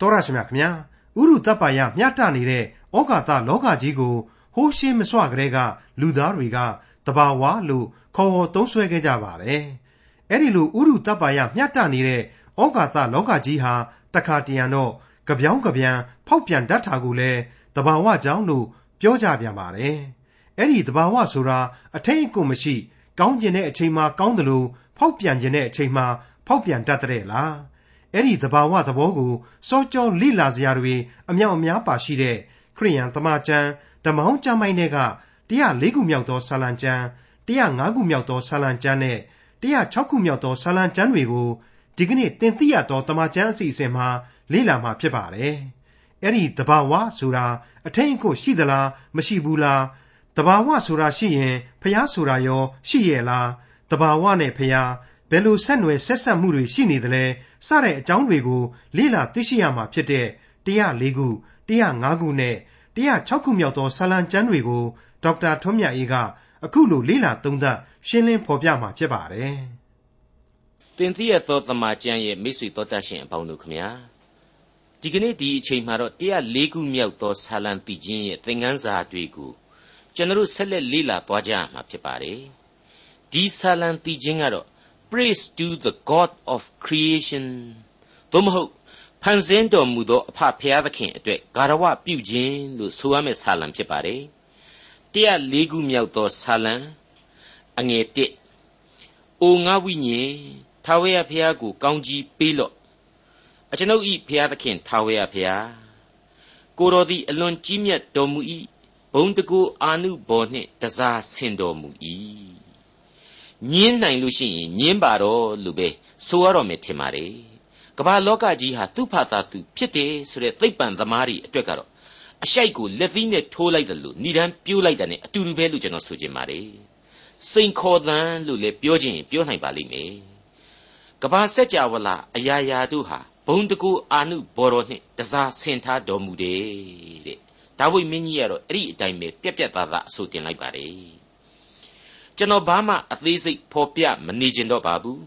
တော်ရရှိမြခင်ဗျာဥရုတပ်ပါယမျှတနေတဲ့ဩကာသလောကကြီးကိုဟိုးရှင်းမစွကလေးကလူသားတွေကတဘာဝလို့ခေါ်ဟောသုံးဆွဲခဲ့ကြပါတယ်အဲ့ဒီလိုဥရုတပ်ပါယမျှတနေတဲ့ဩကာသလောကကြီးဟာတခါတရံတော့ကြပြောင်းကြပြန်ဖောက်ပြန်တတ်တာကိုလည်းတဘာဝကြောင့်လို့ပြောကြပြန်ပါတယ်အဲ့ဒီတဘာဝဆိုတာအထိတ်အကွမရှိကောင်းကျင်တဲ့အချိန်မှာကောင်းတယ်လို့ဖောက်ပြန်ခြင်းတဲ့အချိန်မှာဖောက်ပြန်တတ်တဲ့လား အဲ့ဒီသဘာဝသဘောကိုစောကြောလိလာစရာတွေအမြောက်အများပါရှိတဲ့ခရိယန်တမန်ကျမ်းဓမ္မောင်းကျမ်းပိုင်းတွေက104ခုမြောက်သောဆာလံကျမ်း105ခုမြောက်သောဆာလံကျမ်းနဲ့106ခုမြောက်သောဆာလံကျမ်းတွေကိုဒီကနေ့တင်ပြရသောတမန်ကျမ်းအစီအစဉ်မှာလေ့လာမှာဖြစ်ပါတယ်။အဲ့ဒီတဘာဝဆိုတာအထင်အကိုရှိသလားမရှိဘူးလားတဘာဝဆိုတာရှိရင်ဖျားဆိုတာရောရှိရဲ့လားတဘာဝနဲ့ဖျား ဘယ်လိုဆက်နွယ်ဆက်ဆက်မှုတွေရှိနေသလဲစတဲ့အကြောင်းတွေကို လေ့လာသိရှိရမှာဖြစ်တဲ့104ခု105ခုနဲ့106ခုမြောက်သောဆာလံကျမ်းတွေကိုဒေါက်တာထွန်းမြတ်အေးကအခုလိုလေ့လာသုံးသပ်ရှင်းလင်းဖော်ပြမှာဖြစ်ပါတယ်။တင်သိရသောသမာကျမ်းရဲ့မိတ်ဆွေတော်တတ်ရှင်အပေါင်းတို့ခမညာဒီကနေ့ဒီအချိန်မှာတော့104ခုမြောက်သောဆာလံတည်ခြင်းရဲ့သင်ခန်းစာတွေကိုကျွန်တော်ဆက်လက်လေ့လာသွားကြရမှာဖြစ်ပါတယ်။ဒီဆာလံတည်ခြင်းကတော့ praise to the God of creation သို့မဟုတ်ဖန်ဆင်းတော်မူသောအဖဖျားသခင်အတွက်ဂါရဝပြုခြင်းလို့ဆိုရမယ့်ဆာလံဖြစ်ပါတယ်။တရား၄ခုမြောက်သောဆာလံအငယ်၁အိုငါဝိညာဉ်ထာဝရဘုရားကိုကောင်းကြီးပေးလော့အကျွန်ုပ်ဤဘုရားသခင်ထာဝရဘုရားကိုတော်သည်အလွန်ကြီးမြတ်တော်မူ၏ဘုံတကူအာနုဘော်နှင့်တစားဆင်တော်မူ၏ ညင်းနိုင်လို့ရှိရင်ညင်းပါတော့လို့ပဲဆိုရတော့မယ်ထင်ပါတယ်ကမ္ဘာလောကကြီးဟာသူ့ဖာသာသူဖြစ်တယ်ဆိုတဲ့သိပ္ပံသမားတွေအတွက်ကတော့အရှိုက်ကိုလက်သီးနဲ့ထိုးလိုက်တယ်လို့ဏိဒန်းပြိုးလိုက်တယ် ਨੇ အတူတူပဲလို့ကျွန်တော်ဆိုချင်ပါတယ်စိန်ခေါ်သံလို့လည်းပြောခြင်းပြောနိုင်ပါလိမ့်မယ်ကမ္ဘာစัจ java လာအရာရာတို့ဟာဘုံတကူအာနုဘော်တော်နှင့်တစားဆင်ထားတော်မူတယ်တဲ့ဒါဝိမင်းကြီးကတော့အဲ့ဒီအတိုင်းပဲပြက်ပြက်သားသားအဆိုတင်လိုက်ပါတယ် ကျွန်တော်ဘာမှအသေးစိတ်ဖော်ပြမနေကျင်တော့ပါဘူး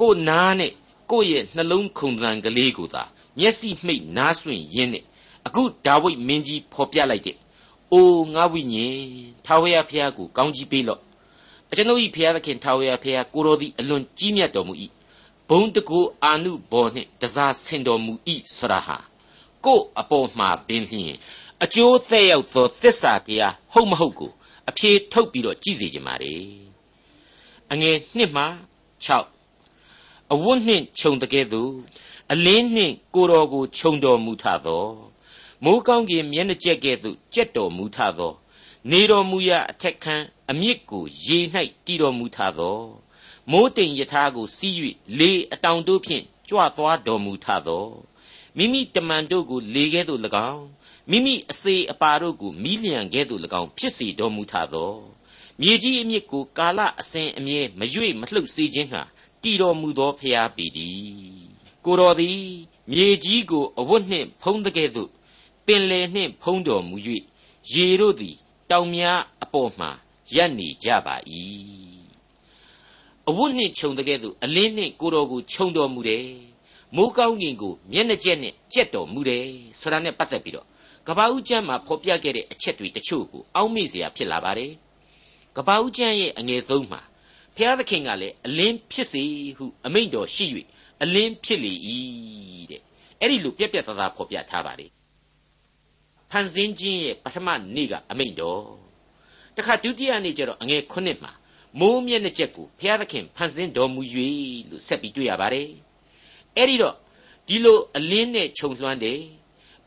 ကိုနားနဲ့ကိုရဲ့နှလုံးခုန်တန်ကလေးကိုသာမျက်စိမှိတ်နားဆွင့်ရင်းနဲ့အခုဒါဝိဒ်မင်းကြီးဖော်ပြလိုက်တဲ့အိုငါဝိညာဉ်ထာဝရဘုရားကိုကောင်းကြီးပေးလော့အကျွန်ုပ်၏ဘုရားသခင်ထာဝရဘုရားကိုတော်သည်အလွန်ကြီးမြတ်တော်မူ၏ဘုံတကူအာနုဘော်နှင့်တစားဆင်တော်မူ၏ဆရာဟာကို့အပေါ်မှာပင်လျင်အကျိုးသက်ရောက်သောသစ္စာတရားဟုတ်မဟုတ်ကို အဖြေထုတ်ပြီးတော့ကြည့်စေချင်ပါ रे အငယ်1မှ6အဝတ်နှင့်ခြုံတကဲ့သို့အလင်းနှင့်ကိုတော်ကိုခြုံတော်မူထသောမိုးကောင်းကင်မျက်နှာကျက်ကဲ့သို့ကြက်တော်မူထသော နေတော်မူရာအထက်ခန်းအမြင့်ကိုရေ၌တည်တော်မူထသောမိုးတိမ်ယထာကိုစီး၍လေအတောင်တို့ဖြင့်ကြွသွားတော်မူထသောမိမိတမန်တို့ကိုလေကဲ့သို့၎င်း မိမိအစေအပါတို့ကိုမိလျံကဲ့သို့၎င်းဖြစ်စေတော်မူထသောမြေကြီးအမြစ်ကိုကာလအစဉ်အမြဲမရွေ့မလှုပ်စေခြင်းဟာတည်တော်မူသောဖျားပေသည်ကိုတော်သည်မြေကြီးကိုအဝတ်နှင့်ဖုံးတကဲ့သို့ပင်လယ်နှင့်ဖုံးတော်မူ၍ရေတို့သည်တောင်များအပေါ်မှရပ်နေကြပါ၏အဝတ်နှင့်ခြုံတကဲ့သို့အလင်းနှင့်ကိုတော်ကိုခြုံတော်မူတယ်မိုးကောင်းကင်ကိုမျက်နှာကျက်နဲ့ကြက်တော်မူတယ်ဆိုတာနဲ့ပတ်သက်ပြီးတော့ ကပ္ပဦးကျမ်းမှာဖော်ပြခဲ့တဲ့အချက်တွေတချို့ကိုအောက်မေ့เสียဖြစ်လာပါတယ်။ကပ္ပဦးကျမ်းရဲ့အငယ်ဆုံးမှာဘုရားသခင်ကလည်းအလင်းဖြစ်စေဟုအမိန့်တော်ရှိ၍အလင်းဖြစ်လေ၏တဲ့။အဲ့ဒီလိုပြက်ပြက်သားသားဖော်ပြထားပါတယ်။ဖန်ဆင်းခြင်းရဲ့ပထမနေ့ကအမိန့်တော်။တခါဒုတိယနေ့ကျတော့အငယ်9မှာမိုးမျက်နှာချက်ကိုဘုရားသခင်ဖန်ဆင်းတော်မူ၍လို့ဆက်ပြီးတွေ့ရပါတယ်။အဲ့ဒီတော့ဒီလိုအလင်းနဲ့ခြုံလွှမ်းတယ်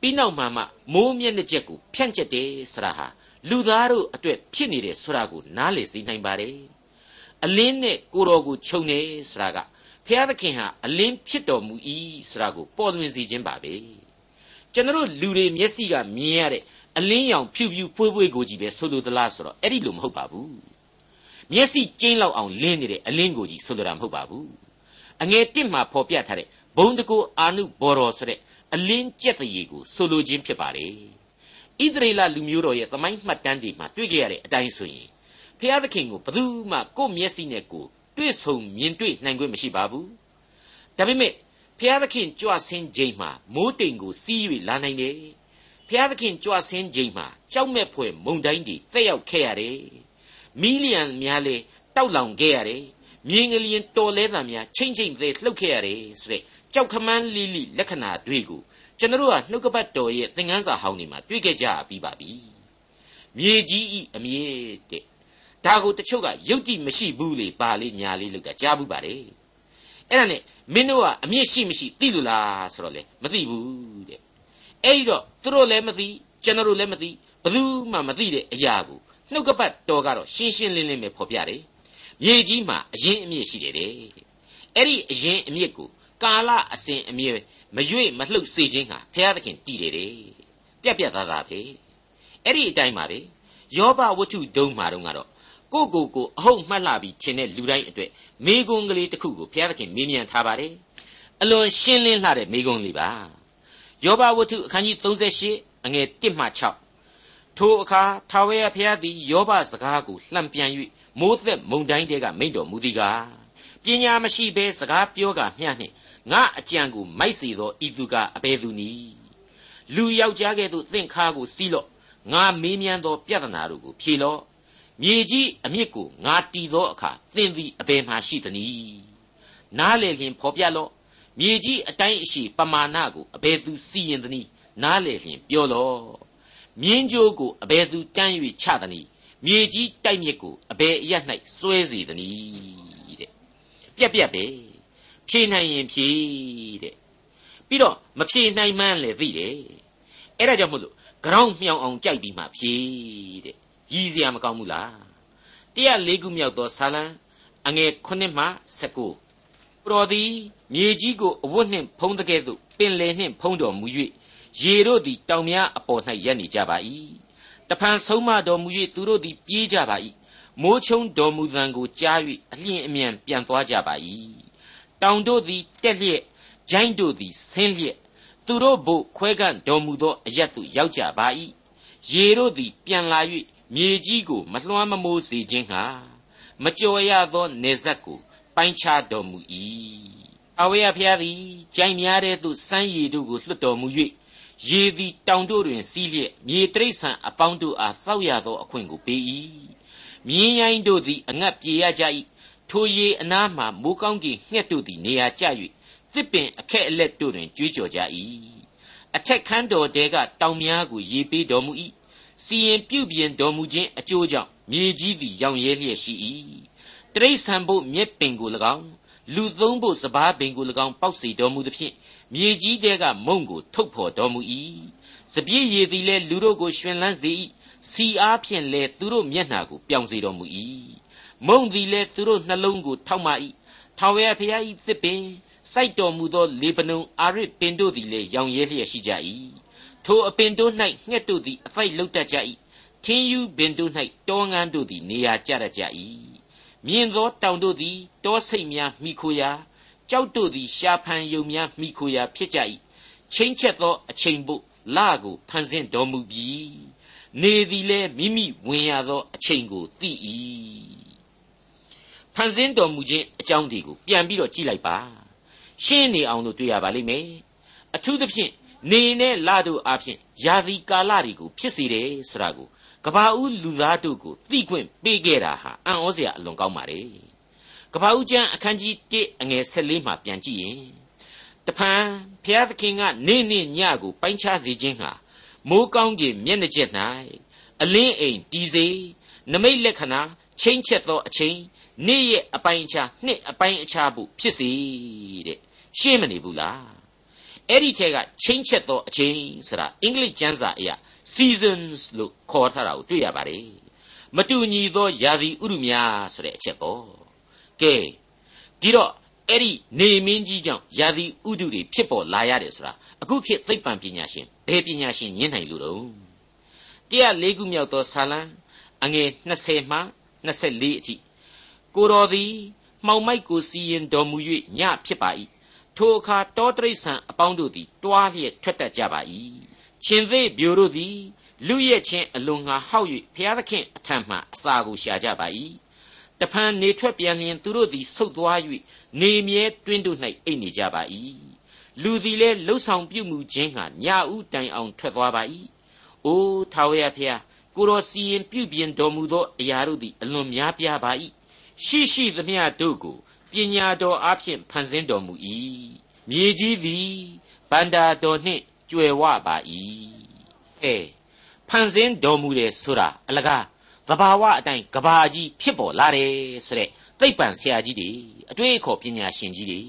ပြီးနောက်မှမှမိုးမျက်နှာချက်ကိုဖြန့်ကျက်တယ်ဆိုတာဟာလူသားတို့အတွက်ဖြစ်နေတယ်ဆိုတာကိုနားလည်စေနိုင်ပါတယ်အလင်းနဲ့ကိုတော်ကိုခြုံနေဆိုတာကဖျားသခင်ဟာအလင်းဖြစ်တော်မူ၏ဆိုတာကိုပေါ်လွင်စေခြင်းပါပဲကျွန်တော်လူတွေမျက်စိကမြင်ရတဲ့အလင်းရောင်ဖြူဖြူဖွေးဖွေးကိုကြီးပဲဆိုလိုသလားဆိုတော့အဲ့ဒီလိုမဟုတ်ပါဘူးမျက်စိကျင်းလောက်အောင်လင်းနေတဲ့အလင်းကိုကြီးဆိုလိုတာမဟုတ်ပါဘူးအငယ်တစ်မှာဖော်ပြထားတဲ့ဘုံတကူအာနုဘော်တော်ဆိုတဲ့ အလင်းကျက်တရေကိုဆိုလိုခြင်းဖြစ်ပါတယ်ဣသရေလလူမျိုးတော်ရဲ့သမိုင်းမှတ်တမ်းတွေမှာတွေ့ကြရတဲ့အတိုင်းဆိုရင်ဖျားသခင်ကိုဘယ်သူမှကိုယ့်မျက်စိနဲ့ကိုတွေ့ဆုံမြင်တွေ့နိုင်ခွင့်မရှိပါဘူးဒါပေမဲ့ဖဖျားသခင်ကြွဆင်းခြင်းမှာမိုးတိမ်ကိုစီး၍လာနိုင်တယ်ဖျားသခင်ကြွဆင်းခြင်းမှာကြောက်မဲ့ဖွယ်မုန်တိုင်းတွေတက်ရောက်ခဲ့ရတယ်မီလီယံများလေတောက်လောင်ခဲ့ရတယ်မြင်းကလေးတော်လဲတာများချိန်ချိန်သေးလှုပ်ခဲ့ရတယ်ဆိုတဲ့ ကြောက်ခမန်းလီလီလက္ခဏာတွေကိုကျွန်တော်ကနှုတ်ကပတ်တော်ရဲ့သင်ခန်းစာဟောင်းတွေမှာတွေ့ခဲ့ကြပြီးပါပြီမြေကြီးဤအမြင့်တဲ့ဒါကိုတချို့ကယုတ်တိမရှိဘူးလေပါလေးညာလေးလို့ကကြားဘူးပါတယ်အဲ့ဒါနဲ့မင်းတို့ကအမြင့်ရှိမရှိသိလို့လားဆိုတော့လေမသိဘူးတဲ့အဲ့ဒီတော့သူတို့လည်းမသိကျွန်တော်တို့လည်းမသိဘယ်သူမှမသိတဲ့အရာကိုနှုတ်ကပတ်တော်ကတော့ရှင်းရှင်းလင်းလင်းပဲဖော်ပြတယ်မြေကြီးမှာအရင်အမြင့်ရှိတယ်တဲ့အဲ့ဒီအရင်အမြင့်ကို ကာလအစဉ်အမြဲမရွေ့မလှုပ်စေခြင်းဟာဘုရားသခင်တည်တယ်တဲ့ပြက်ပြက်သားသားပဲအဲ့ဒီအတိုင်းပါပဲယောဘဝတ္ထုဒုံမှာတော့ကတော့ကိုကိုကိုအဟုတ်မှတ်လှပြီးခြင်းတဲ့လူတိုင်းအတွက်မိဂုံကလေးတစ်ခုကိုဘုရားသခင်မေးမြန်းထားပါတယ်အလွန်ရှင်းလင်းလှတဲ့မိဂုံလေးပါယောဘဝတ္ထုအခန်းကြီး38အငယ်1မှ6ထိုအခါထာဝရဘုရားသည်ယောဘစကားကိုလှန်ပြန်၍မိုးသက်မုန်တိုင်းတဲကမိန့်တော်မူသည်ကားပညာမရှိဘဲစကားပြောကမျှနှင့် ငါအကြံကိုမိုက်စေသောဤသူကအဘယ်သူနည်းလူယောက်ျားကဲ့သို့သင်ခါကိုစီးလော့ငါမေးမြန်းသောပြဿနာတို့ကိုဖြေလော့မြေကြီးအမြစ်ကိုငါတီသောအခါသင်သည်အဘယ်မှရှိသနည်းနားလေလျင်ဖော်ပြလော့မြေကြီးအတိုင်းအရှိပမာဏကိုအဘယ်သူစီရင်သနည်းနားလေလျင်ပြောလော့မြင်းကြိုးကိုအဘယ်သူတန်း၍ချသနည်းမြေကြီးတိုက်မြစ်ကိုအဘယ်အရ၌စွဲစေသနည်းတဲ့ပြက်ပြက်ပဲ ဖြေနိုင်ရင်ဖြေတဲ့ပြီးတော့မဖြေနိုင်မှန်းလည်းသိတယ်အဲ့ဒါကြောင့်မို့လို့ကြောင်းမြောင်အောင်ကြိုက်ပြီးမှဖြေတဲ့ရည်စရာမကောင်းဘူးလားတရားလေးခုမြောက်သောဇာလံအငယ်9မှ19ပရောသည်မြေကြီးကိုအဝတ်နှင့်ဖုံးတကဲ့သို့ပင်လယ်နှင့်ဖုံးတော်မူ၍ရေတို့သည်တောင်များအပေါ်၌ရပ်နေကြပါ၏တဖန်ဆုံးမတော်မူ၍သူတို့သည်ပြေးကြပါ၏မိုးချုံတော်မူသံကိုကြား၍အလျင်အမြန်ပြန်သွားကြပါ၏ တောင်တို့သည်တက်လျက်ဂျိုင်းတို့သည်ဆင်းလျက်သူတို့ဘို့ခွဲကန့်တော်မူသောအရတ်သို့ရောက်ကြပါ၏ရေတို့သည်ပြန်လာ၍မြေကြီးကိုမလွှမ်းမမိုးစေခြင်းဟာမကြော်ရသောနေဇက်ကိုပိုင်းခြားတော်မူ၏အဝေယဖျားသည်ကြိုင်များတဲ့သို့စမ်းရည်တို့ကိုလွှတ်တော်မူ၍ရေသည်တောင်တို့တွင်စီးလျက်မြေတိရစ္ဆာန်အပေါင်းတို့အားသောက်ရသောအခွင့်ကိုပေး၏မြင်းရိုင်းတို့သည်အငတ်ပြေရကြ၏ ထိုရေအနားမှမိုးကောင်းကင်ငှက်တို့သည်နေရာကျ၍သစ်ပင်အခက်အလက်တို့တွင်ကြွေးကြော်ကြ၏အထက်ခန်းတော်တဲကတောင်များကိုရေပေးတော်မူ၏စီရင်ပြုပြင်တော်မူခြင်းအကျိုးကြောင့်မြေကြီးသည်ရောင်ရဲလျက်ရှိ၏တရိษံဖို့မြက်ပင်ကို၎င်းလူသုံးဖို့စပားပင်ကို၎င်းပေါက်စီတော်မူသဖြင့်မြေကြီးတဲကမုံကိုထုတ်ဖော်တော်မူ၏စပြည့်ရည်သည်လည်းလူတို့ကိုရှင်လန်းစေ၏စီအားဖြင့်လည်းသူတို့မျက်နှာကိုပြောင်စေတော်မူ၏ မုံသည်လည်းသူတို့နှလုံးကိုထောက်မှ၏ထာဝရဘုရား၏သစ်ပင်စိုက်တော်မူသောလေပနုံအာရစ်ပင်တို့သည်လည်းရောင်ရဲလျက်ရှိကြ၏ထိုအပင်တို့၌ငှက်တို့သည်အဖိုက်လုတ်တတ်ကြ၏ထင်းယူပင်တို့၌တောငန်းတို့သည်နေရာကျတတ်ကြ၏မြင်သောတောင်တို့သည်တောဆိတ်များမိခိုရာကြောက်တို့သည်ရှာဖန်ယုံများမိခိုရာဖြစ်ကြ၏ချင်းချက်သောအချိန်ပုလကိုဖန်ဆင်းတော်မူပြီးနေသည်လည်းမိမိဝင်ရသောအချိန်ကိုသိ၏ ဖန်ဆင်းတော်မူခြင်းအကြောင်းတွေကိုပြန်ပြီးတော့ကြည့်လိုက်ပါရှင်းနေအောင်လို့တွေ့ရပါလိမ့်မယ်အထူးသဖြင့်နေနဲ့လတို့အဖြစ်ယာသီကာလတွေကိုဖြစ်စေတယ်ဆိုတာကိုကဘာဦးလူသားတို့ကိုသိခွင့်ပေးခဲ့တာဟာအံ့ဩစရာအလွန်ကောင်းပါလေကဘာဦးကျမ်းအခန်းကြီး1အငယ်14မှာပြန်ကြည့်ရင်တဖန်ဘုရားသခင်ကနေ့နေ့ညကိုပိုင်းခြားစေခြင်းဟာမိုးကောင်းကင်မျက်နှာကျက်၌အလင်းအိမ်တီးစေနမိတ်လက္ခဏာချင်းချက်သောအချိန် နေ့ရဲ့အပိုင်းအခြားနှစ်အပိုင်းအခြားဖို့ဖြစ်စေတဲ့ရှင်းမနေဘူးလားအဲ့ဒီထဲကချင်းချက်သောအချိန်ဆိုတာအင်္ဂလိပ်ကျမ်းစာအရ seasons လို့ခေါ်ထားတာကိုတွေ့ရပါတယ်မတူညီသောယာသီဥရုများဆိုတဲ့အချက်ပေါ့ကဲဒီတော့အဲ့ဒီနေမင်းကြီးကြောင့်ယာသီဥဒုတွေဖြစ်ပေါ်လာရတယ်ဆိုတာအခုခေတ်သိပ္ပံပညာရှင်ဘယ်ပညာရှင်ညင်းနိုင်လို့တော့တရား၄ခုမြောက်သောဇာလံအငယ်20မှ24အထိ ကိုတော်သည်မှောင်မိုက်ကိုစီရင်တော်မူ၍ညဖြစ်ပါ၏ထိုအခါတောတရိษံအပေါင်းတို့သည်တွားလျက်ထွက်တတ်ကြပါ၏ရှင်သေးပြိုတို့သည်လူရဲ့ချင်းအလွန်ငါဟောက်၍ဘုရားသခင်အထံမှအစာကိုရှာကြပါ၏တဖန်နေထွက်ပြန်လျင်သူတို့သည်ဆုတ်သွား၍နေမြဲတွင်းတို့၌အိပ်နေကြပါ၏လူသည်လည်းလှုပ်ဆောင်ပြုမှုခြင်းဟာညာဥတိုင်အောင်ထွက်သွားပါ၏အိုးထာဝရဖျားကိုတော်စီရင်ပြုပြင်တော်မူသောအရာတို့သည်အလွန်များပြားပါ၏ ရှိရှိသမျှတို့ကိုပညာတော်အားဖြင့်ဖန်ဆင်းတော်မူ၏မြေကြီးသည်ဗန္တာတော်နှင့်ကြွယ်ဝပါ၏အဲဖန်ဆင်းတော်မူတယ်ဆိုတာအလကားသဘာဝအတိုင်းကဘာကြီးဖြစ်ပေါ်လာတယ်ဆိုတဲ့သိပ္ပံဆရာကြီးတွေအတွေ့အခေါ်ပညာရှင်ကြီးတွေ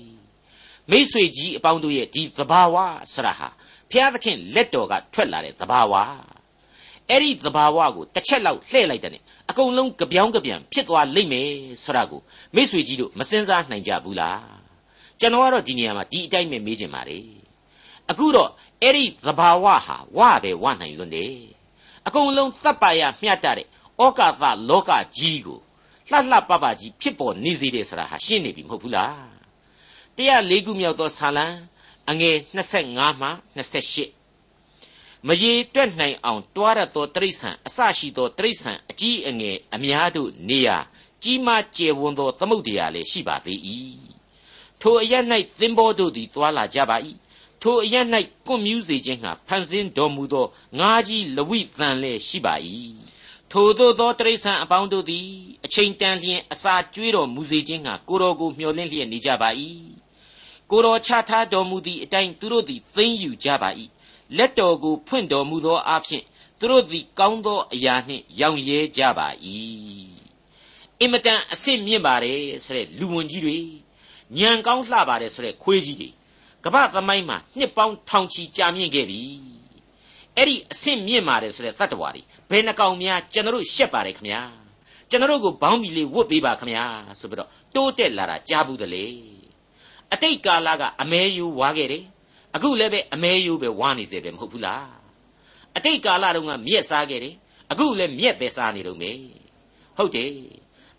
မိษွေကြီးအပေါင်းတို့ရဲ့ဒီသဘာဝဆရာဟာဘုရားသခင်လက်တော်ကထွက်လာတဲ့သဘာဝအဲ့ဒီသဘာဝကိုတစ်ချက်လောက်လှည့်လိုက်တဲ့ အကုန်လုံးကြပြောင်းကြပြန်ဖြစ်သွားလိမ့်မယ်ဆိုတာကိုမိษွေကြီးတို့မစင်စားနိုင်ကြဘူးလားကျွန်တော်ကတော့ဒီနေရာမှာဒီအတိုင်းပဲမေးချင်ပါတယ်အခုတော့အဲ့ဒီသဘာဝဟာဝပဲဝနိုင်လွန်းတယ်အကုန်လုံးသတ်ပါရမျှတတဲ့ဩကာသလောကကြီးကိုလှလှပပကြီးဖြစ်ပေါ်နေစေတယ်ဆိုတာဟာရှင်းနေပြီမဟုတ်ဘူးလားတရား၄ခုမြောက်သောဆာလံအငယ်25မှ28 မရေတွက်နိုင်အောင်တွားရသောတိရစ္ဆာန်အစရှိသောတိရစ္ဆာန်အကြီးအငယ်အများတို့နေရာကြီးမားကျယ်ဝန်းသောသမုဒ္ဒရာလည်းရှိပါသေး၏ထိုအရ၌သင်္ဘောတို့သည်တွာလာကြပါ၏ထိုအရ၌ကွန်မြူးစေခြင်းဟာဖန်ဆင်းတော်မူသောငါးကြီးလဝိသန်လည်းရှိပါ၏ထိုသို့သောတရိษံအပေါင်းတို့သည်အချိန်တန်လျင်အစာကျွေးတော်မူစေခြင်းဟာကိုတော်ကိုမျှော်လင့်လျက်နေကြပါ၏ကိုတော်ချထားတော်မူသည့်အတိုင်းသူတို့သည်သိမ့်ယူကြပါ၏ လက်တော်ကိုဖွင့်တော်မူသောအဖြစ်သူတို့သည်ကောင်းသောအရာနှင့်ရောင်ရဲကြပါ၏အင်မတန်အဆင့်မြင့်ပါတယ်ဆိုတဲ့လူဝင်ကြီးတွေညံကောင်းလှပါတယ်ဆိုတဲ့ခွေးကြီးတွေကမ္ဘာသမိုင်းမှာနှစ်ပေါင်းထောင်ချီကြာမြင့်ခဲ့ပြီအဲ့ဒီအဆင့်မြင့်ပါတယ်ဆိုတဲ့တတ္တဝါတွေဘယ်နှကောင်များကျွန်တော်ရှက်ပါတယ်ခမညာကျွန်တော်ကိုဘောင်းမီလေးဝတ်ပေးပါခမညာဆိုပြီးတော့တိုးတက်လာတာကြားဘူးတလေအတိတ်ကာလကအမဲယူဝါခဲ့တယ် အခုလည်းပဲအမဲယူပဲဝါနေစေပဲမဟုတ်ဘူးလားအတိတ်ကာလတုန်းကမြက်စားခဲ့တယ်အခုလည်းမြက်ပဲစားနေတော့မေဟုတ်တယ်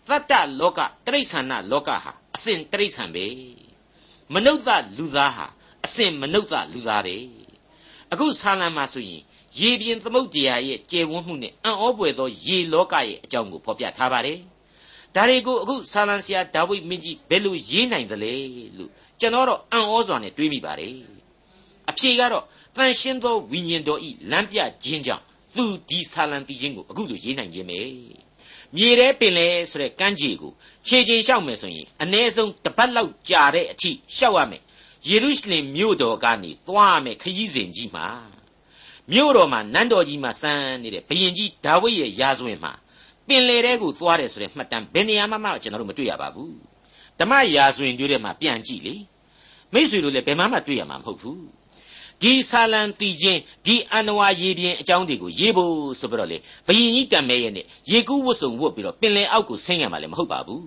သတ္တလောကတိရစ္ဆာန်လောကဟာအစဉ်တိရစ္ဆာန်ပဲမနုဿလူသားဟာအစဉ်မနုဿလူသားပဲအခုဆာလံမှာဆိုရင်ရေပြင်သမုတ်တရားရဲ့ကျယ်ဝန်းမှုနဲ့အံ့ဩပွေသောရေလောကရဲ့အကြောင်းကိုဖော်ပြထားပါတယ်ဒါတွေကိုအခုဆာလံဆရာဒါဝိဒ်မင်းကြီးဘယ်လိုရေးနိုင်သလဲလို့ကျွန်တော်တော့အံ့ဩစွာနဲ့တွေးမိပါတယ် အဖြေကတော့တန်ရှင်းသောဝိညာဉ်တော်ဤလမ်းပြခြင်းကြောင့်သူဒီဆာလံတီချင်းကိုအခုလိုရေးနိုင်ခြင်းပဲမြေထဲပင်လေဆိုတဲ့ကမ်းခြေကိုခြေချင်းလျှောက်မယ်ဆိုရင်အ ਨੇ ဆုံးတစ်ပတ်လောက်ကြာတဲ့အထိလျှောက်ရမယ်ယေရုရှလင်မြို့တော်ကနေသွားမယ်ခရီးစဉ်ကြီးမှာမြို့တော်မှာနန်းတော်ကြီးမှာစမ်းနေတဲ့ဘုရင်ကြီးဒါဝိဒ်ရဲ့ရာဇဝင်မှာပင်လေတဲကိုသွားတယ်ဆိုတဲ့မှတ်တမ်းဘယ်နေရာမှမှကျွန်တော်တို့မတွေ့ရပါဘူးဓမ္မရာဇဝင်တွေထဲမှာပြန်ကြည့်လေမိษွေတို့လည်းဘယ်မှမှတွေ့ရမှာမဟုတ်ဘူး ဒီဆာလံတီချင်းဒီအန္တဝါရေပြင်အကြောင်းတွေကိုရေးဖို့ဆိုပြီးတော့လေဘယင်ကြီးတံမဲရဲ့နဲ့ရေကူးဝတ်စုံဝတ်ပြီးတော့ပင်လယ်အောက်ကိုဆင်းရမှာလည်းမဟုတ်ပါဘူး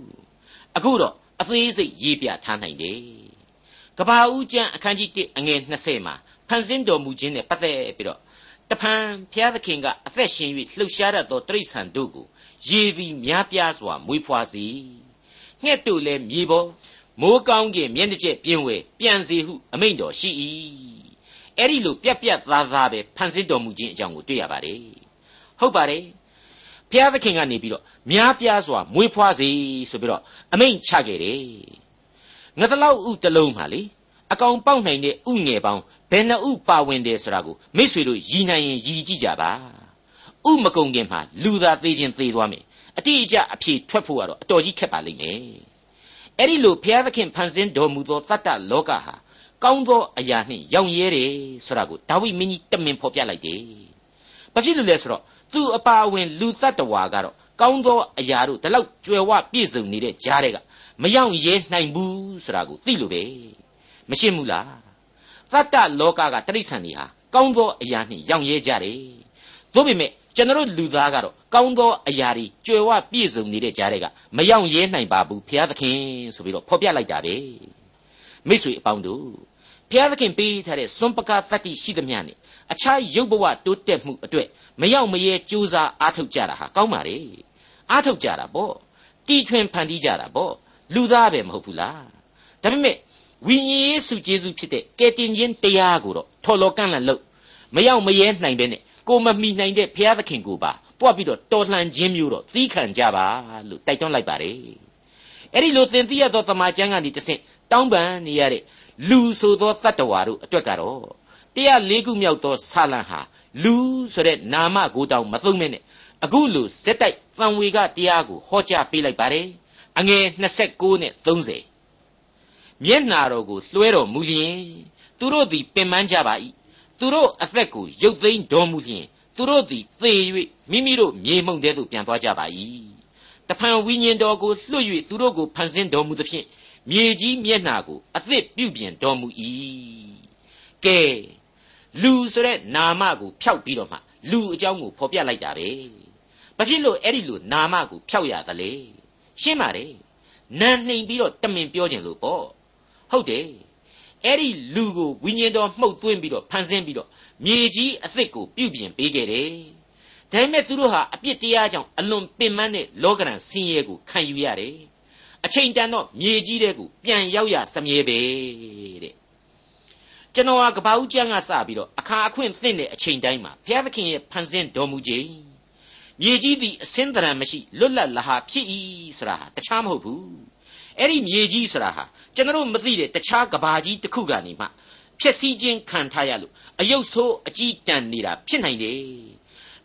အခုတော့အသေးစိတ်ရေးပြထားနိုင်တယ်ကဘာဦးကျမ်းအခန်းကြီး1အငယ်20မှာဖန်ဆင်းတော်မူခြင်းနဲ့ပတ်သက်ပြီးတော့တဖန်ဘုရားသခင်ကအသက်ရှင်၍လှုပ်ရှားတတ်သောတိရစ္ဆာန်တို့ကိုရေပြီးများပြားစွာမွေးဖွားစေငှက်တို့လည်းမြေပေါ်မိုးကောင်းကင်မျက်နှာကျက်ပြင်းဝဲပြန်စေဟုအမိန့်တော်ရှိ၏ အဲ့ဒီလိုပြက်ပြက်သားသားပဲဖန်ဆင်းတော်မူခြင်းအကြောင်းကိုတွေ့ရပါတယ်ဟုတ်ပါတယ်ဘုရားသခင်ကနေပြီးတော့များပြားစွာမွေးဖွားစေဆိုပြီးတော့အမိန့်ချခဲ့တယ်ငါတလောက်ဥတလုံးပါလေအကောင်ပေါက်နိုင်တဲ့ဥငယ်ပေါင်းဘယ်နှဥပါဝင်တယ်ဆိုတာကိုမိษွေတို့ရည်နိုင်ရင်ရည်ကြည့်ကြပါဥမကုံခင်မှာလူသာသေးခြင်းသေးသွားမယ်အတိအကျအဖြေထွက်ဖို့ကတော့အတော်ကြီးခက်ပါလိမ့်မယ်အဲ့ဒီလိုဘုရားသခင်ဖန်ဆင်းတော်မူသောတတ္တလောကဟာ ကောင်းသောအရာနှင့်ရောင်ရဲတယ်ဆိုတာကိုဒါဝိမင်းကြီးတမင်ဖော်ပြလိုက်တယ်။ဘာဖြစ်လို့လဲဆိုတော့သူအပါအဝင်လူသတ္တဝါကတော့ကောင်းသောအရာတို့ဒီလောက်ကြွယ်ဝပြည့်စုံနေတဲ့ကြားတွေကမရောက်ရဲနိုင်ဘူးဆိုတာကိုသိလို့ပဲမရှင်းဘူးလား။သတ္တလောကကတိရစ္ဆာန်တွေဟာကောင်းသောအရာနှင့်ရောင်ရဲကြတယ်။သို့ပေမဲ့ကျွန်တော်လူသားကတော့ကောင်းသောအရာတွေကြွယ်ဝပြည့်စုံနေတဲ့ကြားတွေကမရောက်ရဲနိုင်ပါဘူးဖျားသခင်ဆိုပြီးတော့ဖော်ပြလိုက်တာပဲ မိတ်ဆွေအပေါင်းတို့ဘုရားသခင်ပေးထားတဲ့စွန့်ပကားတတ္တိရှိသမျှနဲ့အခြားရုပ်ဘဝတိုးတက်မှုအတွက်မရောက်မရဲကြိုးစားအားထုတ်ကြတာဟာကောင်းပါလေအားထုတ်ကြတာပေါ့တီထွင်ဖန်တီးကြတာပေါ့လူသားပဲမဟုတ်ဘူးလားဒါပေမဲ့ဝိညာဉ်ရေးစုကျေးဇူးဖြစ်တဲ့ကယ်တင်ခြင်းတရားကိုတော့ထော်လော်ကန့်လန့်လို့မရောက်မရဲနိုင်ပဲနဲ့ကိုမမီနိုင်တဲ့ဘုရားသခင်ကိုပါပွားပြီးတော့တော်လှန်ခြင်းမျိုးတော့သီးခံကြပါလို့တိုက်တွန်းလိုက်ပါတယ်အဲ့ဒီလိုသင်သိရသောတမန်ကျမ်းကနေတဆင့် တောင်းပန်နေရတဲ့လူဆိုသောတတ္တဝါတို့အတွက်ကတော့တရားလေးခုမြောက်သောဆာလံဟာလူဆိုတဲ့နာမကိုတောင်မသုံးမဲနဲ့အခုလိုစက်တိုက်တန်ဝေကတရားကိုဟောကြားပေးလိုက်ပါတယ်အငယ်29နဲ့30မျက်နာတော်ကိုလွှဲတော်မူလျင်သူတို့သည်ပင်ပန်းကြပါ၏သူတို့အသက်ကိုရုပ်သိမ်းတော်မူလျင်သူတို့သည်သေ၍မိမိတို့မြေမှုန့်တဲသို့ပြန်သွားကြပါ၏တဖန်ဝိညာဉ်တော်ကိုလွှတ်၍သူတို့ကိုဖန်ဆင်းတော်မူသဖြင့် မြေကြီးမျက်နှာကိုအသစ်ပြုပြင်တော်မူ၏ကဲလူဆိုတဲ့နာမကိုဖျောက်ပြီးတော့မှလူအကြောင်းကိုဖော်ပြလိုက်တာပဲဘာဖြစ်လို့အဲ့ဒီလိုနာမကိုဖျောက်ရသလဲရှင်းပါတယ်နာနှိမ်ပြီးတော့တမင်ပြောခြင်းလို့ပေါ့ဟုတ်တယ်အဲ့ဒီလူကိုဝိညာဉ်တော်မှုတ်သွင်းပြီးတော့ဖန်ဆင်းပြီးတော့မြေကြီးအသစ်ကိုပြုပြင်ပေးခဲ့တယ်ဒါပေမဲ့သူတို့ဟာအပြစ်တရားကြောင့်အလွန်ပင်ပန်းတဲ့လောကရန်ဆင်းရဲကိုခံယူရတယ် အချိန်တန်တော့မြေကြီးတဲ့ကိုပြန်ရောက်ရစမြဲပဲတဲ့ကျွန်တော်ဟာကပ္ပဦးကျမ်းကစပြီးတော့အခါအခွင့်သင့်တဲ့အချိန်တိုင်းမှာဘုရားသခင်ရဲ့ဖန်ဆင်းတော်မူခြင်းမြေကြီးသည်အစင်းတရံမရှိလွတ်လပ်လဟာဖြစ်၏ဆိုတာဟာတခြားမဟုတ်ဘူးအဲ့ဒီမြေကြီးဆိုတာဟာကျွန်တော်မသိတဲ့တခြားကဘာကြီးတစ်ခုကနေမှဖြစ်စည်းခြင်းခံထားရလို့အယုတ်ဆိုးအကြီးတန်နေတာဖြစ်နိုင်တယ်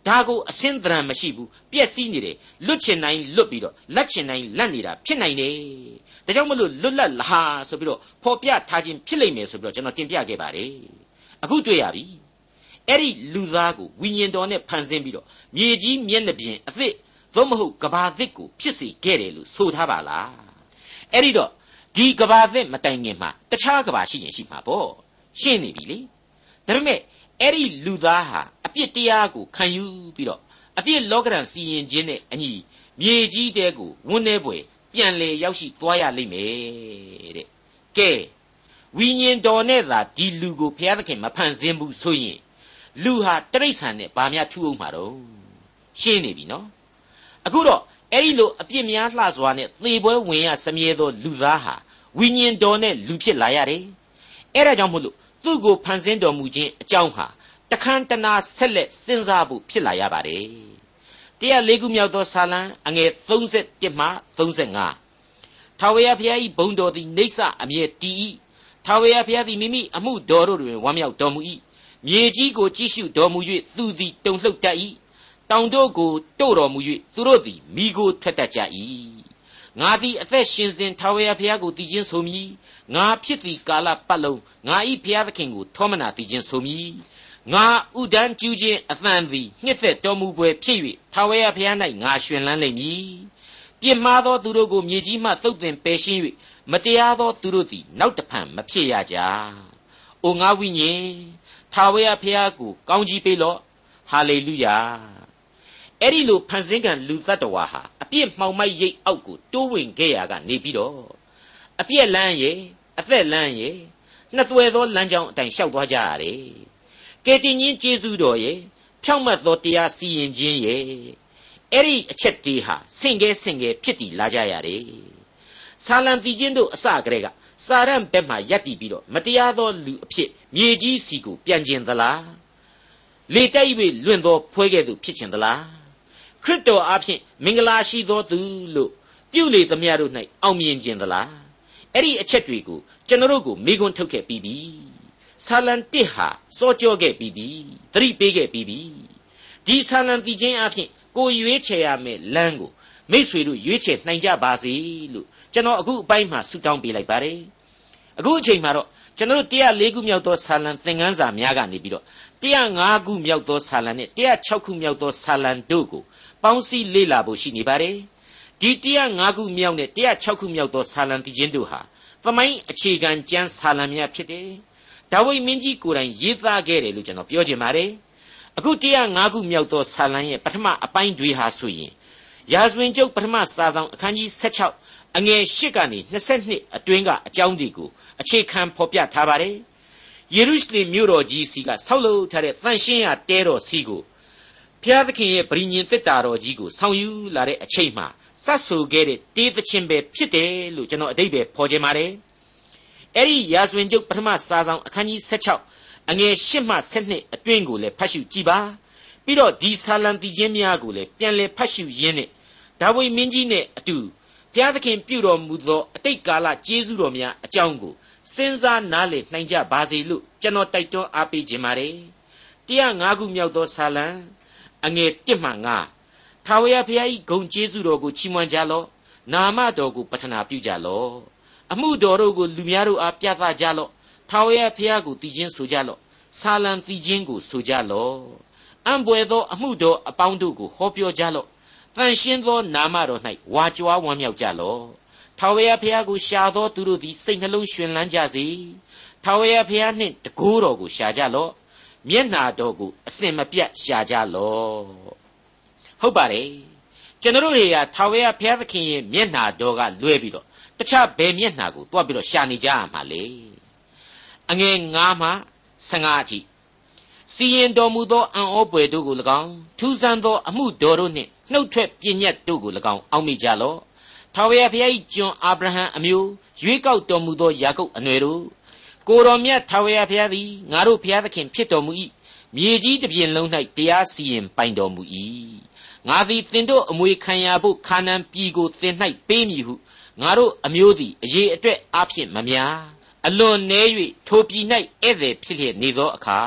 ဒါကိုအစင်းတရံမရှိဘူးပြက်စီးနေတယ်လွတ်ချင်နိုင်လွတ်ပြီးတော့လက်ချင်နိုင်လက်နေတာဖြစ်နိုင်တယ်ဒါကြောင့်မလို့လွတ်လပ်လဟာဆိုပြီးတော့ဖော်ပြထားခြင်းဖြစ်လိမ့်မယ်ဆိုပြီးတော့ကျွန်တော်တင်ပြခဲ့ပါတယ်အခုတွေ့ရပြီအဲ့ဒီလူသားကိုဝိညာဉ်တော်နဲ့ဖန်ဆင်းပြီးတော့မြေကြီးမျက်နှာပြင်အသစ်သို့မဟုတ်ကဘာသစ်ကိုဖြစ်စေခဲ့တယ်လို့ဆိုထားပါလားအဲ့ဒီတော့ဒီကဘာသစ်မတိုင်ခင်မှာတခြားကဘာရှိရင်ရှိမှာပေါ့ရှင်းနေပြီလေဒါပေမဲ့အဲ့ဒီလူသားဟာအ ပြစ်တရားကိုခံယူပြီးတော့အပြစ်လောကရန်စီရင်ခြင်းနဲ့အညီမြေကြီးတဲကိုဝန်းနေပွေပြန်လေရောက်ရှိသွားရလိမ့်မယ်တဲ့ကဲဝိညာဉ်တော်နဲ့သာဒီလူကိုဘုရားသခင်မဖန်ဆင်းဘူးဆိုရင်လူဟာတရိษံနဲ့ဘာများထူအောင်မှာတော့ရှင်းနေပြီနော်အခုတော့အဲ့ဒီလိုအပြစ်များလှစွာနဲ့သေပွဲဝင်ရစမြဲသောလူသားဟာဝိညာဉ်တော်နဲ့လူဖြစ်လာရတယ်အဲ့ဒါကြောင့်မို့လို့သူ့ကိုဖန်ဆင်းတော်မူခြင်းအကြောင်းဟာ တခမ်းတနာဆက်လက်စဉ်းစားဖို့ဖြစ်လာရပါတယ်တရားလေးခုမြောက်သောဆာလံအငယ်31မှ35ထာဝရဘုရား၏ဘုံတော်သည်နေဆအမြဲတည်၏ထာဝရဘုရားသည်မိမိအမှုတော်တို့တွင်ဝမ်းမြောက်တော်မူ၏မြေကြီးကိုကြည့်ရှုတော်မူ၍သူသည်တုန်လှုပ်တတ်၏တောင်တို့ကိုတို့တော်မူ၍သူတို့သည်မိကိုထွက်တတ်ကြ၏ငါသည်အသက်ရှင်စဉ်ထာဝရဘုရားကိုတည်ခြင်းဆိုမည်ငါဖြစ်သည့်ကာလပတ်လုံးငါ၏ဘုရားသခင်ကိုထောမနာတည်ခြင်းဆိုမည် ငါဥဒန်းကျူးခြင်းအသံသည်ညှစ်သက်တော်မူပွဲဖြစ်၍ထာဝရဘုရား၌ငါရှင်လန်းလိမ့်မည်ပြစ်မှားသောသူတို့ကိုမြေကြီးမှသုတ်သင်ပယ်ရှင်း၍မတရားသောသူတို့သည်နောက်တဖန်မဖြစ်ရကြ။အိုငါဝိညာဉ်ထာဝရဘုရားကိုကောင်းကြီးပေးလော့ဟာလေလုယာအဲ့ဒီလိုဖန်ဆင်းကံလူတ attva ဟာအပြစ်မှောင်မိုက်ရိပ်အောက်ကိုတိုးဝင်ခဲ့ရကနေပြီးတော့အပြက်လန်းရဲ့အသက်လန်းရဲ့နှစ်သွယ်သောလမ်းကြောင်းအတိုင်းလျှောက်သွားကြရတယ် ကယ်တင်ရှင်ကျေးဇူးတော်ရဲ့ဖြောင့်မတ်သောတရားစီရင်ခြင်းရဲ့အဲ့ဒီအချက်တွေဟာဆင့်ကဲဆင့်ကဲဖြစ်တည်လာကြရတယ်ဆာလံတီချင်းတို့အစကတည်းကစာရန်ဘက်မှရပ်တည်ပြီးတော့မတရားသောလူအဖြစ်မြေကြီးစီကိုပြန်ကျင်သလားလေတိုက်၍လွင့်သောဖွဲကဲ့သို့ဖြစ်ချင်သလားခရစ်တော်အားဖြင့်မင်္ဂလာရှိသောသူလို့ပြုလေသမျှတို့၌အောင်မြင်ခြင်းသလားအဲ့ဒီအချက်တွေကိုကျွန်တော်တို့ကိုမိကွန်းထုတ်ခဲ့ပြီးပြီ ဆာလံတစ်ဟာစောကြောခဲ့ပြီးပြီသတိပေးခဲ့ပြီးပြီဒီဆာလံတီချင်းအဖြစ်ကိုရွေးချယ်ရမယ့်လမ်းကိုမိษွေတို့ရွေးချယ်နိုင်ကြပါစေလို့ကျွန်တော်အခုအပိုင်းမှာဆုတောင်းပေးလိုက်ပါတယ်အခုအချိန်မှာတော့ကျွန်တော်တို့104ခုမြောက်သောဆာလံသင်ခန်းစာများကနေပြီးတော့105ခုမြောက်သောဆာလံနဲ့106ခုမြောက်သောဆာလံတို့ကိုပေါင်းစည်းလေ့လာဖို့ရှိနေပါတယ်ဒီ105ခုမြောက်နဲ့106ခုမြောက်သောဆာလံတည်ခြင်းတို့ဟာသမိုင်းအခြေခံကျမ်းဆာလံများဖြစ်တယ် ဒါဝိမင်းကြီးကိုယ်တိုင်ရေးသားခဲ့တယ်လို့ကျွန်တော်ပြောချင်ပါတယ်အခု105ခုမြောက်သောဆာလံရဲ့ပထမအပိုင်းတွေဟာဆိုရင်ရာဇဝင်ကျုပ်ပထမစာဆောင်အခန်းကြီး16အငယ်8ကနေ22အတွင်းကအကြောင်းတွေကိုအခြေခံဖော်ပြထားပါတယ်ယေရုရှလင်မြို့တော်ကြီးစီကဆောက်လုပ်ထားတဲ့တန်ရှင်းရာတဲတော်စီကိုဘုရားသခင်ရဲ့ဗြိညင်တက်တာတော်ကြီးကိုဆောင်ယူလာတဲ့အချိန်မှာစတ်ဆူခဲ့တဲ့တေးသချင်းပဲဖြစ်တယ်လို့ကျွန်တော်အတိတ်ပဲဖော်ခြင်းပါတယ် အဲ့ဒီရာဇဝင်ကျုပ်ပထမစာဆောင်အခန်းကြီး16အငယ်8မှ12အတွင်းကိုလည်းဖတ်ရှုကြည့်ပါပြီးတော့ဒီဆာလံတီချင်းများကိုလည်းပြန်လည်ဖတ်ရှုရင်းနဲ့ဒါဝိမင်းကြီးနဲ့အတူဘုရားသခင်ပြုတော်မူသောအတိတ်ကာလကျေးဇူးတော်များအကြောင်းကိုစစဉ်းစားနားလေနှိုင်ကြပါစေလို့ကျွန်တော်တိုက်တွန်းအားပေးခြင်းပါတယ်105ခုမြောက်သောဆာလံအငယ်1မှ9ထာဝရဘုရား၏ဂုံကျေးဇူးတော်ကိုချီးမွမ်းကြလော့နာမတော်ကိုပတနာပြုကြလော့ အမှုတော်တို့ကိုလူများတို့အားပြသကြလော့ထာဝရဘုရားကိုတည်ခြင်းဆိုကြလော့ဆာလံတည်ခြင်းကိုဆိုကြလော့အံပွေသောအမှုတော်အပေါင်းတို့ကိုဟောပြောကြလော့တန်ရှင်းသောနာမတော်၌ဝါကြွားဝမ်းမြောက်ကြလော့ထာဝရဘုရားကိုရှာသောသူတို့သည်စိတ်နှလုံးရှင်လန်းကြစေထာဝရဘုရားနှင့်တကိုးတော်ကိုရှာကြလော့မျက်နာတော်ကိုအစင်မပြတ်ရှာကြလော့ဟုတ်ပါတယ်ကျွန်တော်တွေကထာဝရဘုရားသခင်ရဲ့မျက်နာတော်ကလွဲပြီးတော့ တခြားဘယ်မျက်နာကိုတွားပြီးတော့ရှာနေကြရမှာလေအငယ်9မှ15အထိစီရင်တော်မူသောအံ့ဩပွေတို့ကို၎င်းထူးဆန်းသောအမှုတော်တို့နှင့်နှုတ်ထွက်ပြည့်ညတ်တို့ကို၎င်းအောက်မိကြလော့ထာဝရဘုရား၏ကျွန်အာဗြဟံအမျိုးရွေးကောက်တော်မူသောယာကုပ်အနွယ်တို့ကိုတော်မြတ်ထာဝရဘုရားသည်ငါတို့ဘုရားသခင်ဖြစ်တော်မူ၏မြေကြီးတစ်ပြင်လုံး၌တရားစီရင်ပိုင်တော်မူ၏ ငါသည်သင်တို့အမွေခံရဖို့ခါနန်ပြည်ကိုသင်၌ပေးမည်ဟုငါတို့အမျိုးသည်အရေးအတွက်အဖြစ်မများအလွန်နည်း၍ထိုပြည်၌ဧည့်သည်ဖြစ်လျက်နေသောအခါ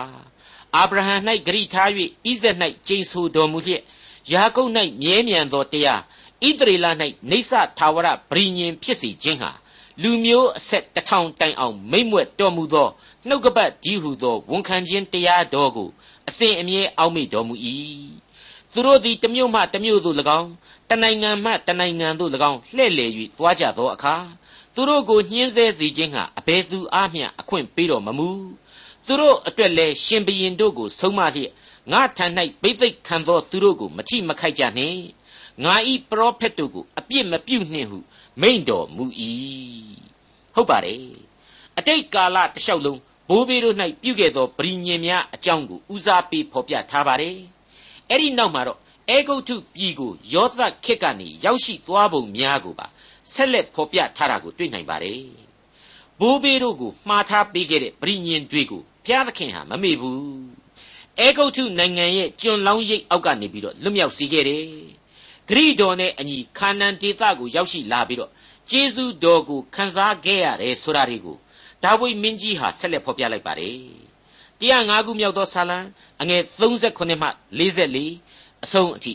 အာဗြဟံ၌ဂရိထား၍ဣဇက်၌ကျိန်ဆိုတော်မူလျက်ယာကုပ်၌မြဲမြံသောတရားဣသရေလ၌နေဆထာဝရဗြိညင်ဖြစ်စေခြင်းဟာလူမျိုးအဆက်တထောင်တိုင်အောင်မိမ့်မွက်တော်မူသောနှုတ်ကပတ်ဒီဟုသောဝန်ခံခြင်းတရားတော်ကိုအစဉ်အမြဲအောက်မေ့တော်မူ၏ သူတို့သည်တမျိုးမှတမျိုးသို့၎င်းတနိုင်ငံမှတနိုင်ငံသို့၎င်းလှည့်လည်၍သွားကြသောအခါသူတို့ကိုညှင်းဆဲစေခြင်းဟာအဘယ်သူအားမျှအခွင့်ပေးတော်မမူသူတို့အတွက်လည်းရှင်ဘရင်တို့ကိုဆုံးမလျက်ငါထံ၌ဘိသိက်ခံသောသူတို့ကိုမထိမခိုက်ကြနှင့်ငါဤပရောဖက်တို့ကိုအပြစ်မပြုနှင့်ဟုမိန့်တော်မူ၏ဟုတ်ပါတယ်အတိတ်ကာလတလျှောက်လုံးဘိုးဘေးတို့၌ပြုခဲ့သောဗြိညင်များအကြောင်းကိုဦးစားပေးဖော်ပြထားပါတယ် အဲ့ဒီနောက်မှာတော့အေဂုတ်ထုပြည်ကိုယောသခေတ်ကနေရောက်ရှိသွားပုံများကိုပါဆက်လက်ဖော်ပြထားတာကိုတွေ့နိုင်ပါတယ်ဘိုးဘေးတို့ကိုမှားထားပေးခဲ့တဲ့ဗြိညင်တွေကိုဘုရားသခင်ဟာမမေ့ဘူးအေဂုတ်ထုနိုင်ငံရဲ့ကျွန်လောင်းရိပ်အောက်ကနေပြီးတော့လွတ်မြောက်စေခဲ့တယ်ဂရိတော်နဲ့အညီခါနန်ဒေသကိုရောက်ရှိလာပြီးတော့ကျေးဇူးတော်ကိုခံစားခဲ့ရတယ်ဆိုတာတွေကိုဒါဝိမင်းကြီးဟာဆက်လက်ဖော်ပြလိုက်ပါတယ် 105ခုမြောက်သောဆာလံအငယ်38မှ44အဆုံးအထိ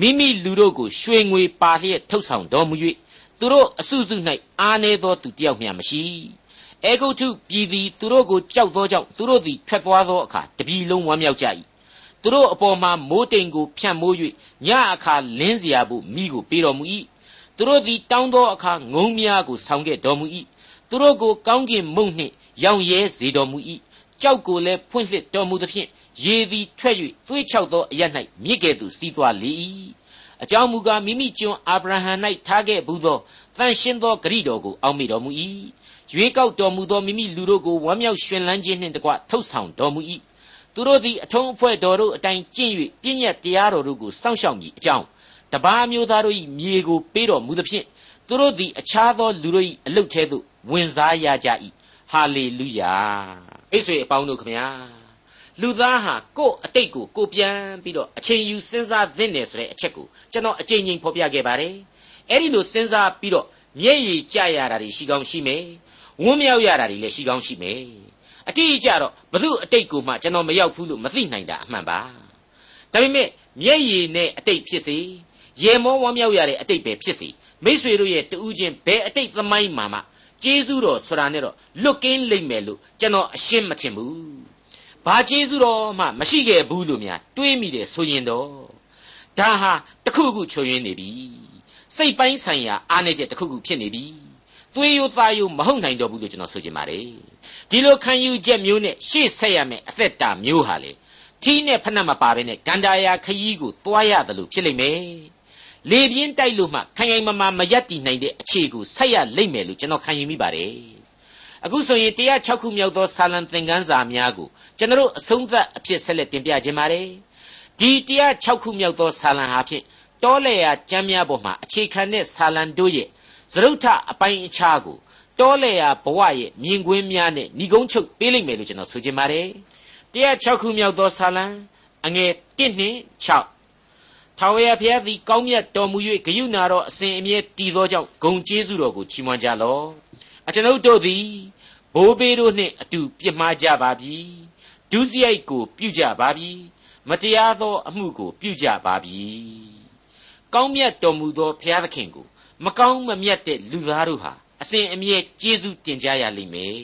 မိမိလူတို့ကိုရွှေငွေပါလျက်ထုတ်ဆောင်တော်မူ၍သူတို့အစုစု၌အားနေသောသူတယောက်မျှမရှိအေဂုတ်ထုပြည်သည်သူတို့ကိုကြောက်သောကြောင့်သူတို့သည်ထွက်သွားသောအခါတပြည်လုံးဝမ်းမြောက်ကြ၏သူတို့အပေါ်မှာမိုးတိမ်ကိုဖြန့်မိုး၍ညအခါလင်းเสียဖို့မိကိုပေးတော်မူ၏သူတို့သည်တောင်းသောအခါငုံများကိုဆောင်းခဲ့တော်မူ၏သူတို့ကိုကောင်းကင်မုန့်နှင့်ရောင်ရဲစေတော်မူ၏ ကြောက်ကိုလည်းဖွင့်လှစ်တော်မူသဖြင့်ရေသည်ထွက်၍သွေးချောက်သောအရ၌မြစ်ကဲ့သို့စီးသွားလေ၏အကြောင်းမူကားမိမိကျွန်အာဗြဟံ၌ထားခဲ့ဘူးသောတန်ရှင်းသောဂရိတော်ကိုအောက်မေ့တော်မူ၏ရွေးကောက်တော်မူသောမိမိလူတို့ကိုဝမ်းမြောက်ရွှင်လန်းခြင်းနှင့်တကွထုတ်ဆောင်တော်မူ၏သူတို့သည်အထုံးအဖွဲ့တော်တို့အတိုင်းကျင့်၍ပြည့်ညတ်တရားတော်တို့ကိုစောင့်ရှောက်မည်အကြောင်းတပါးမျိုးသားတို့၏မြေကိုပေးတော်မူသဖြင့်သူတို့သည်အခြားသောလူတို့၏အလုတ်ထဲသို့ဝင်စားရကြ၏ဟာလေလုယာ အိဆွေအပေါင်းတို့ခမညာလူသားဟာကိုယ့်အတိတ်ကိုကိုပြန်ပြီးတော့အချိန်ယူစဉ်းစားသင့်တယ်ဆိုတဲ့အချက်ကိုကျွန်တော်အချိန်ချင်းဖော်ပြခဲ့ပါတယ်အဲ့ဒီလိုစဉ်းစားပြီးတော့မျက်ရည်ကျရတာတွေရှိကောင်းရှိမယ်ဝန်းမြောက်ရတာတွေလည်းရှိကောင်းရှိမယ်အတိအကျတော့ဘု து အတိတ်ကိုမှကျွန်တော်မရောက်ဘူးလို့မသိနိုင်တာအမှန်ပါဒါပေမဲ့မျက်ရည်နဲ့အတိတ်ဖြစ်စေရေမောဝမ်းမြောက်ရတဲ့အတိတ်ပဲဖြစ်စေမိษွေတို့ရဲ့တူးချင်းဘယ်အတိတ်သမိုင်းမှာမှ ကျေးဇူးတော်ဆိုတာနဲ့တော့လွတ်ကင်းလိမ့်မယ်လို့ကျွန်တော်အရှင်းမထင်ဘူးဘာကျေးဇူးတော်မှမရှိခဲ့ဘူးလို့များတွေးမိတယ်ဆိုရင်တော့ဒါဟာတခုခုချွေရင်းနေပြီစိတ်ပိုင်းဆိုင်ရာအားနည်းချက်တခုခုဖြစ်နေပြီသွေးရိုးသားရိုးမဟုတ်နိုင်တော့ဘူးလို့ကျွန်တော်ဆိုချင်ပါတယ်ဒီလိုခံယူချက်မျိုးနဲ့ရှေ့ဆက်ရမယ်အသက်တာမျိုးဟာလေထီးနဲ့ဖက်နှက်မပါဘဲနဲ့ဂန္ဓာယာခရီးကိုသွားရတယ်လို့ဖြစ်လိမ့်မယ် လေပြင်းတိုက်လို့မှခိုင်ခိုင်မာမာမရက်တည်နိုင်တဲ့အခြေကိုဆက်ရလိမ့်မယ်လို့ကျွန်တော်ခံယူမိပါတယ်အခုဆိုရင်106ခုမြောက်သောဆာလံသင်ခန်းစာများကိုကျွန်တော်အဆုံးသတ်အဖြစ်ဆက်လက်တင်ပြခြင်းပါတယ်ဒီ106ခုမြောက်သောဆာလံဟာဖြင့်တောလေယာကျမ်းများပေါ်မှာအခြေခံတဲ့ဆာလံတို့ရဲ့သရုတ်ထအပိုင်းအခြားကိုတောလေယာဘဝရဲ့မြင်ကွင်းများနဲ့ဏီကုန်းချုပ်ပေးလိမ့်မယ်လို့ကျွန်တော်ဆိုချင်ပါတယ်106ခုမြောက်သောဆာလံအငယ်1နှင့်6 ထာဝရဘုရားသည်ကောင်းမြတ်တော်မူ၍ဂယုဏတော်အစဉ်အမြဲတည်သောကြောင့်ဂုံကျေးဇူးတော်ကိုချီးမွမ်းကြလော့အကျွန်ုပ်တို့သည်ဘိုးဘေးတို့နှင့်အတူပြစ်မှားကြပါပြီဒုစရိုက်ကိုပြုကြပါပြီမတရားသောအမှုကိုပြုကြပါပြီကောင်းမြတ်တော်မူသောဘုရားသခင်ကိုမကောင်းမမြတ်တဲ့လူသားတို့ဟာအစဉ်အမြဲကျေးဇူးတင်ကြရလိမ့်မယ်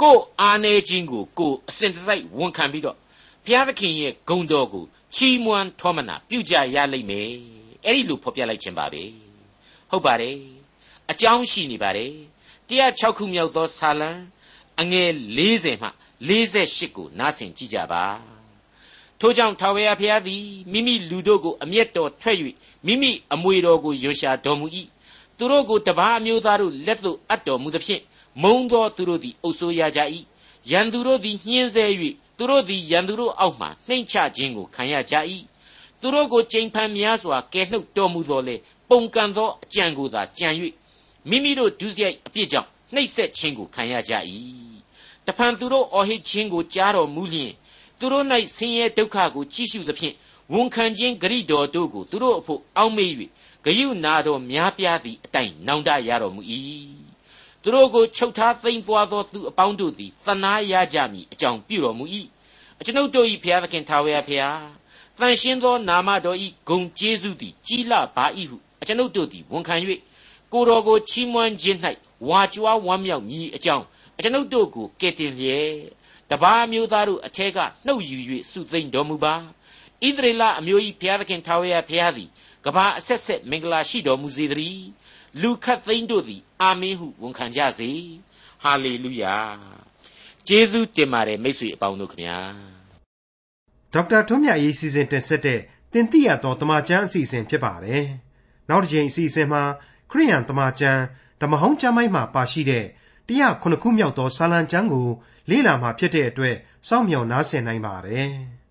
ကိုအားနေခြင်းကိုကိုအစဉ်တစိုက်ဝန်ခံပြီးတော့ဘုရားသခင်ရဲ့ဂုဏ်တော်ကို ချီးမွမ်းထောမနာပြုကြရလိမ့်မယ်အဲ့ဒီလိုဖော်ပြလိုက်ခြင်းပါပဲဟုတ်ပါတယ်အကြောင်းရှိနေပါတယ်106ခုမြောက်သောဆာလံအငယ်40မှ48ကိုနားဆင်ကြည့်ကြပါထို့ကြောင့်ထာဝရဘုရားသည်မိမိလူတို့ကိုအမျက်တော်ထွက်၍မိမိအမွေတော်ကိုရွရှာတော်မူ၏သူတို့ကိုတပါးအမျိုးသားတို့လက်သို့အပ်တော်မူသဖြင့်မုံသောသူတို့သည်အုပ်ဆိုးရကြ၏ရန်သူတို့သည်ညှင်းဆဲ၍ သူတို့သည်ရန်သူတို့အောက်မှနှိမ့်ချခြင်းကိုခံရကြ၏သူတို့ကိုကြိမ်ဖန်များစွာကယ်နှုတ်တော်မူတော်လေပုံကန်သောအကြံကိုသာကြံ၍မိမိတို့ဒုစရိုက်အပြစ်ကြောင့်နှိပ်စက်ခြင်းကိုခံရကြ၏တဖန်သူတို့အော်ဟစ်ခြင်းကိုကြားတော်မူလျင်သူတို့၌ဆင်းရဲဒုက္ခကိုကြည့်ရှုသဖြင့်ဝန်ခံခြင်းဂရိတော်တို့ကိုသူတို့အဖို့အောက်မေ့၍ဂယုနာတော်များပြားသည့်အတိုင်းနောင်တရတော်မူ၏ သူတို့ကိုချုပ်ထားသိမ့်သွားသောသူအပေါင်းတို့သည်သနာရကြမည်အကြောင်းပြုတော်မူ၏အကျွန်ုပ်တို့၏ဘုရားသခင်ထာဝရဘုရားတန်ရှင်းသောနာမတော်၏ဂုံကျေးဇူးသည်ကြီးလာပါ၏ဟုအကျွန်ုပ်တို့သည်ဝန်ခံ၍ကိုတော်ကိုချီးမွမ်းခြင်း၌ဝါကြွားဝမ်းမြောက်မည်အကြောင်းအကျွန်ုပ်တို့ကိုကယ်တင်လျက်တပါးမျိုးသားတို့အထက်ကနှုတ်ယူ၍စုသိမ့်တော်မူပါဣသရေလအမျိုး၏ဘုရားသခင်ထာဝရဘုရားသည်ကဘာအဆက်ဆက်မင်္ဂလာရှိတော်မူစေတည်း လူခတ်သိန်းတို့သည် အာမင်ဟုဝန်ခံကြစေဟာလေလုယာကျေးဇူးတင်ပါတယ်မိတ်ဆွေအပေါင်းတို့ခမညာဒေါက်တာထွန်းမြတ်ရေးစီစဉ်တင်ဆက်တဲ့တင်ပြတော်တမချန်းအစီအစဉ်ဖြစ်ပါတယ်နောက်တစ်ချိန်အစီအစဉ်မှာခရိယန်တမချန်းဓမ္မဟောင်းကျမ်းပိုင်းမှာပါရှိတဲ့109ခုမြောက်သောစာလံကျမ်းကိုလေ့လာမှာဖြစ်တဲ့အတွက်စောင့်မျှော်နားဆင်နိုင်ပါတယ်။